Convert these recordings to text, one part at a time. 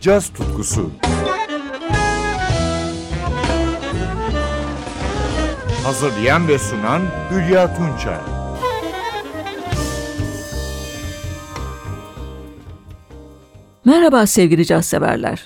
caz tutkusu. Hazırlayan ve sunan Hülya Tunçay. Merhaba sevgili caz severler.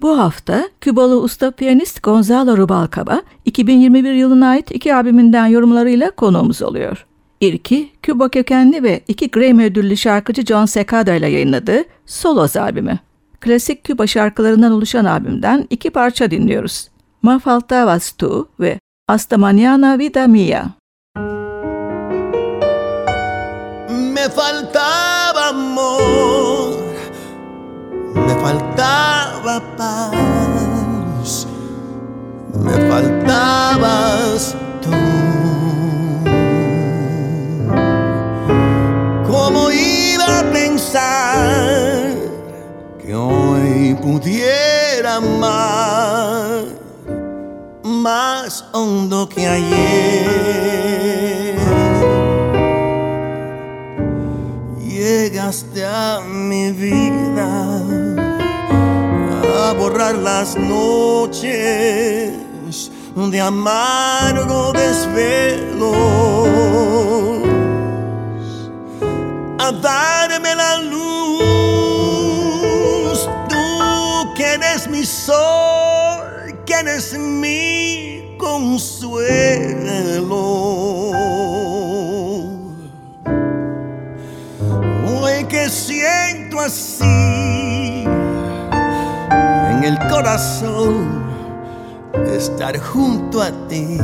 Bu hafta Kübalı usta piyanist Gonzalo Rubalcaba 2021 yılına ait iki albümünden yorumlarıyla konuğumuz oluyor. İlki Küba kökenli ve iki Grammy ödüllü şarkıcı John Secada ile yayınladığı Solos albümü. Klasik Küba şarkılarından oluşan albümden iki parça dinliyoruz. Ma faltabas tu ve Hasta mañana vida mía. Me faltaba amor, me faltaba paz, me faltabas tú. Amar más hondo que ayer? Llegaste a mi vida a borrar las noches de amargo desvelo, a darme sol, que eres mi consuelo. Hoy que siento así en el corazón estar junto a ti.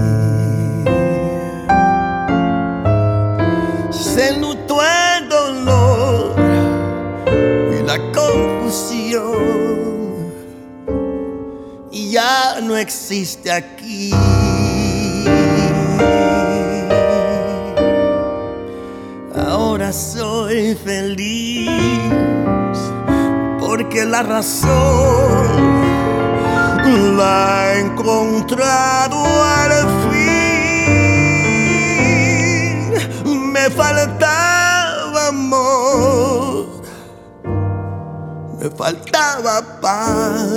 No existe aquí. Ahora soy feliz porque la razón la he encontrado al fin. Me faltaba amor, me faltaba paz,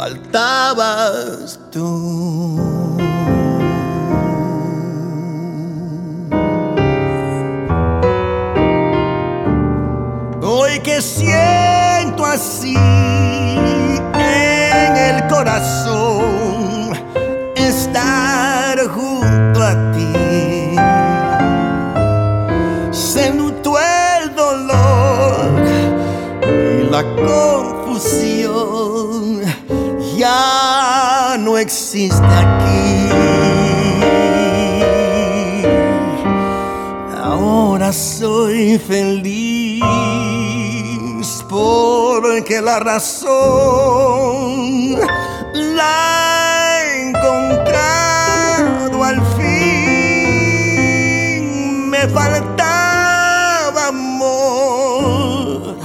faltabas tú. Hoy que siento así en el corazón estar junto a ti. Se el dolor y la confusión existe aquí. Ahora soy feliz porque la razón la he encontrado al fin. Me faltaba amor,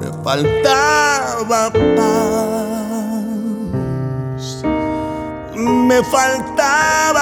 me faltaba paz, me faltabas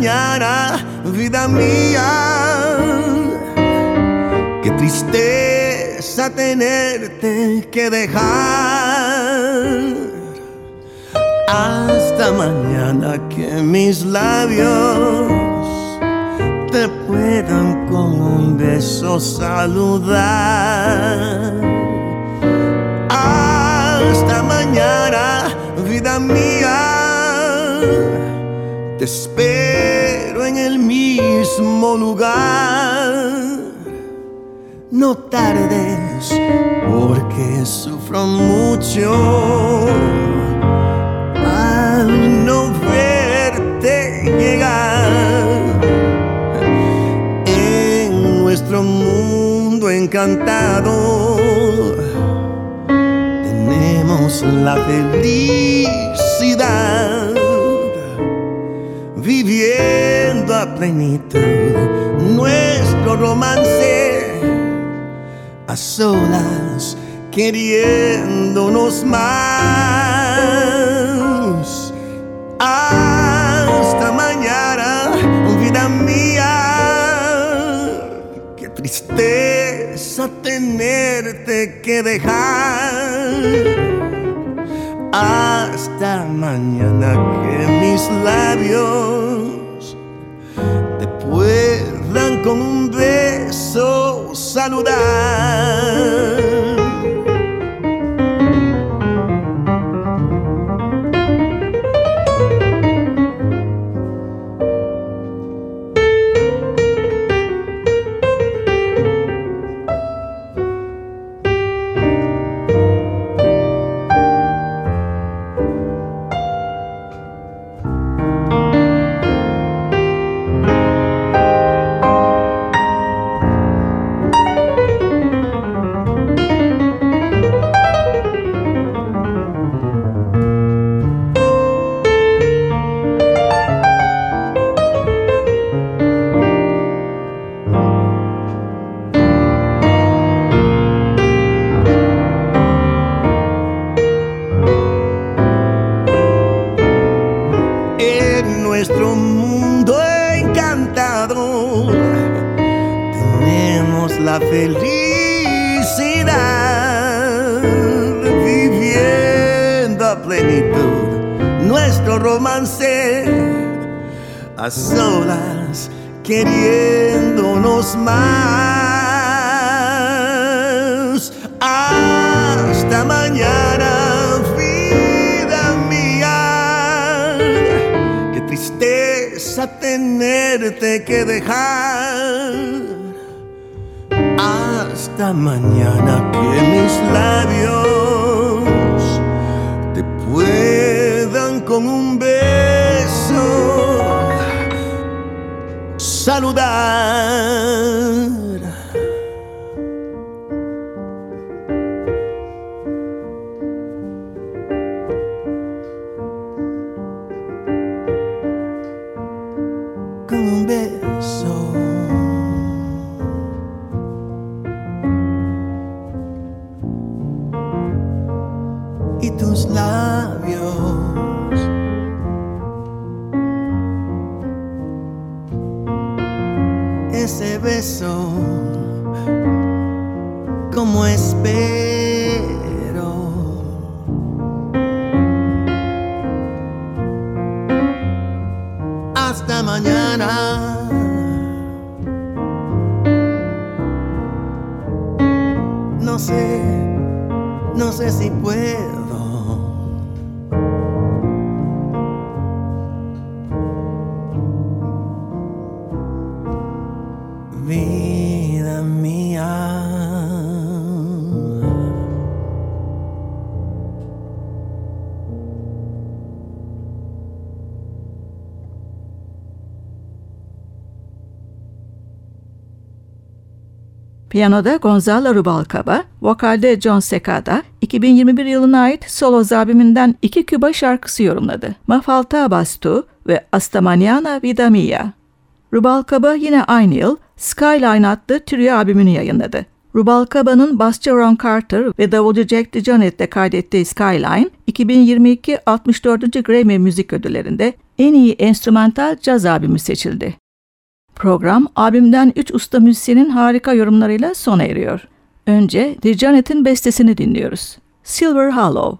mañana, vida mía. Qué tristeza tenerte que dejar. Hasta mañana que mis labios te puedan con un beso saludar. Hasta mañana, vida mía. Te espero el mismo lugar. No tardes porque sufro mucho al no verte llegar. nuestro mundo encantado tenemos la felicidad plenitud. Nuestro romance a solas queriéndonos más. Hasta mañana vida mía. Qué tristeza tenerte que dejar. Hasta mañana que mis labios con un beso saludar. Nuestro romance a solas queriéndonos más. Hasta mañana vida mía. Qué tristeza tenerte que dejar. Hasta mañana que mis labios con un beso saludar. Con un beso. y tus labios. Beso, como espero. Hasta mañana. No sé, no sé si puedo. Piyanoda Gonzalo Rubalcaba, vokalde John Secada, 2021 yılına ait Solos albümünden iki Küba şarkısı yorumladı. Mafalta Bastu ve Hasta Mañana Vida Mia. Rubalcaba yine aynı yıl Skyline adlı trio albümünü yayınladı. Rubalcaba'nın basçı Ron Carter ve davulcu Jack DeJohnette'le kaydettiği Skyline, 2022 64. Grammy Müzik Ödülleri'nde en iyi enstrümantal caz albümü seçildi. Program albümden 3 usta müzisyenin harika yorumlarıyla sona eriyor. Önce DeJohnette'in bestesini dinliyoruz. Silver Hollow.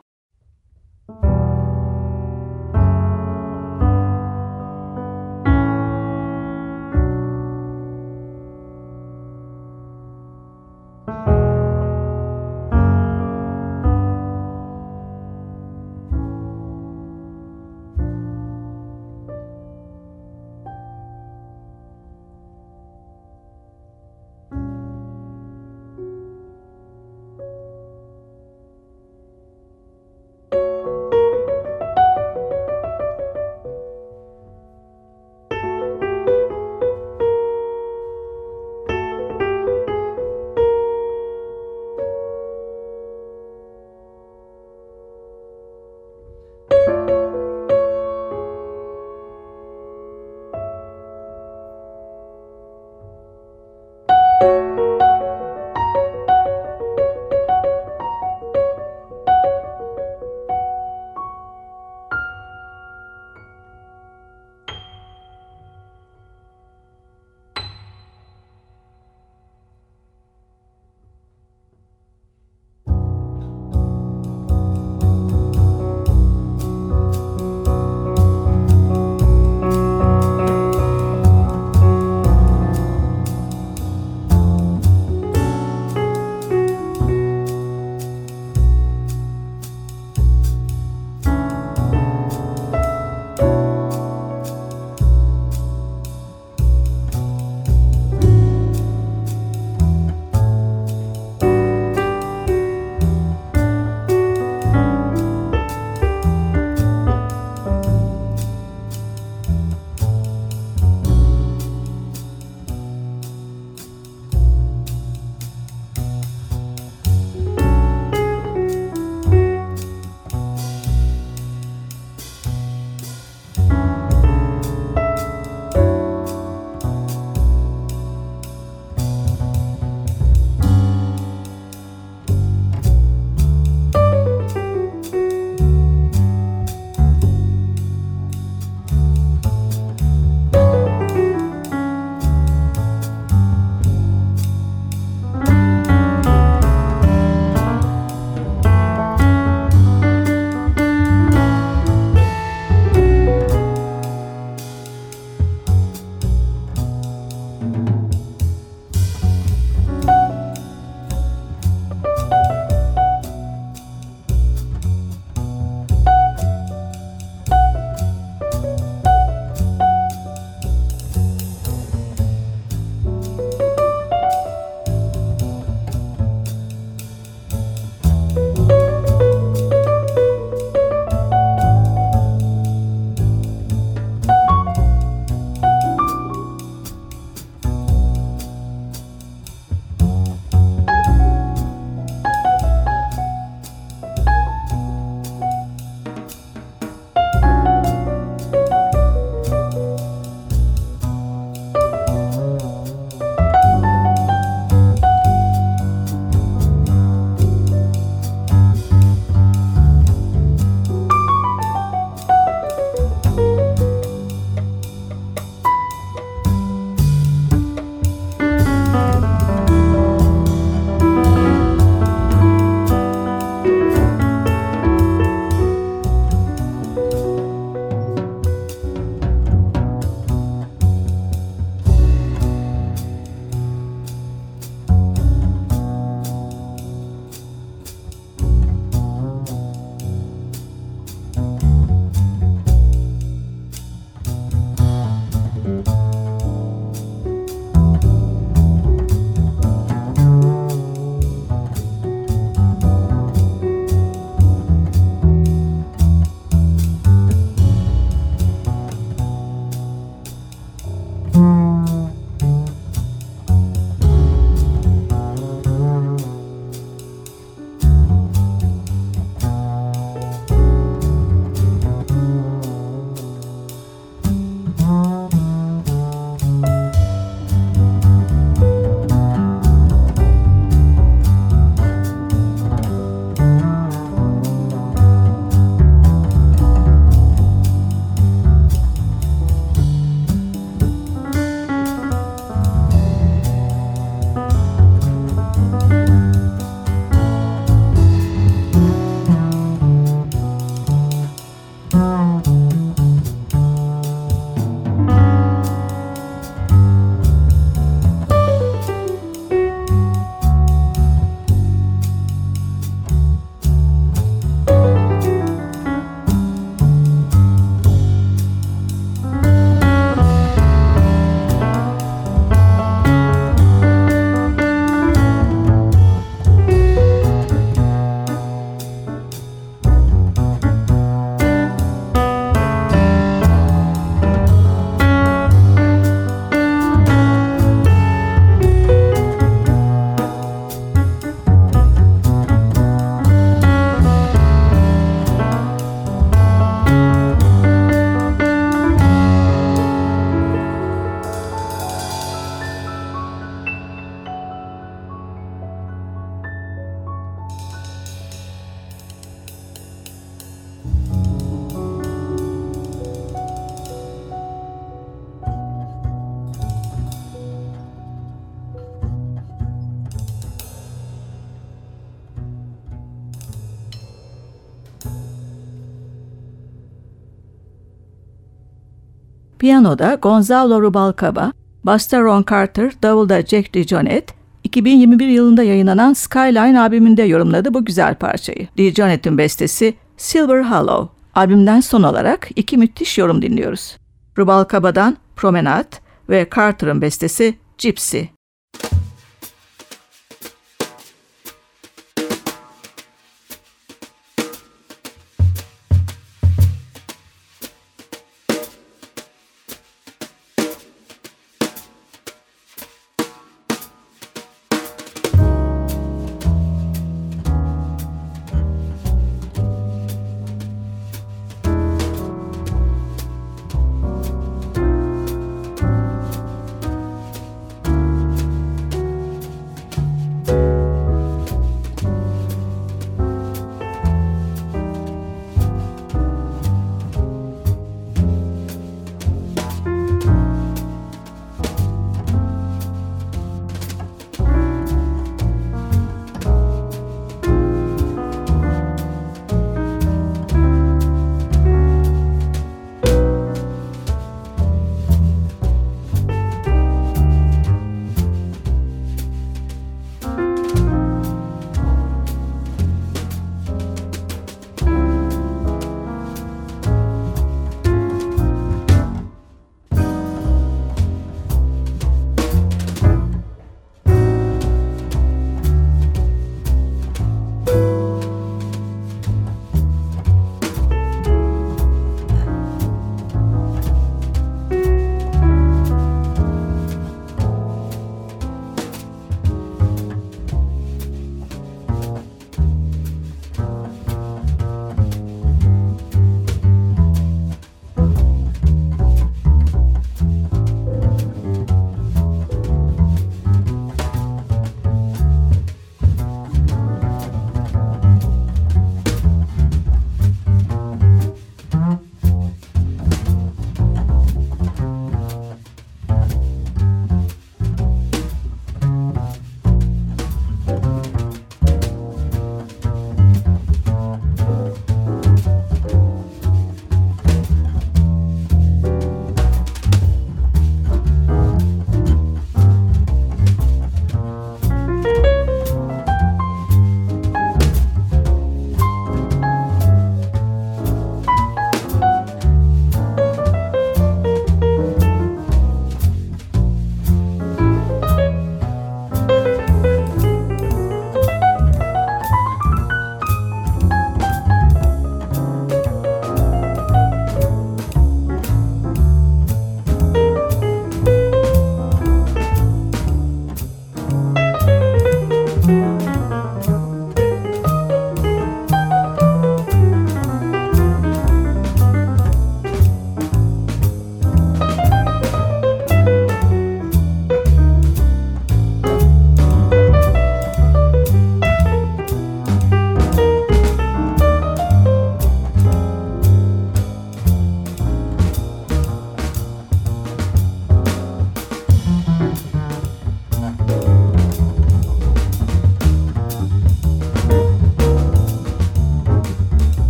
Piyanoda Gonzalo Rubalcaba, basta Ron Carter, davulda Jack DeJohnette, 2021 yılında yayınlanan Skyline albümünde yorumladı bu güzel parçayı. DeJohnette'in bestesi Silver Hollow. Albümden son olarak iki müthiş yorum dinliyoruz. Rubalcaba'dan Promenade ve Carter'ın bestesi Gypsy.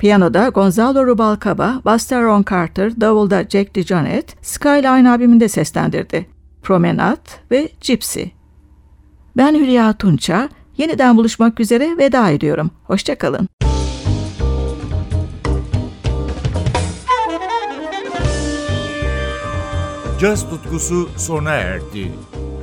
Piyanoda Gonzalo Rubalcaba, Buster Ron Carter, Davulda Jack DeJohnette, Skyline albümünde seslendirdi. Promenat ve Gypsy. Ben Hülya Tunça, yeniden buluşmak üzere veda ediyorum. Hoşçakalın. Caz tutkusu sona erdi.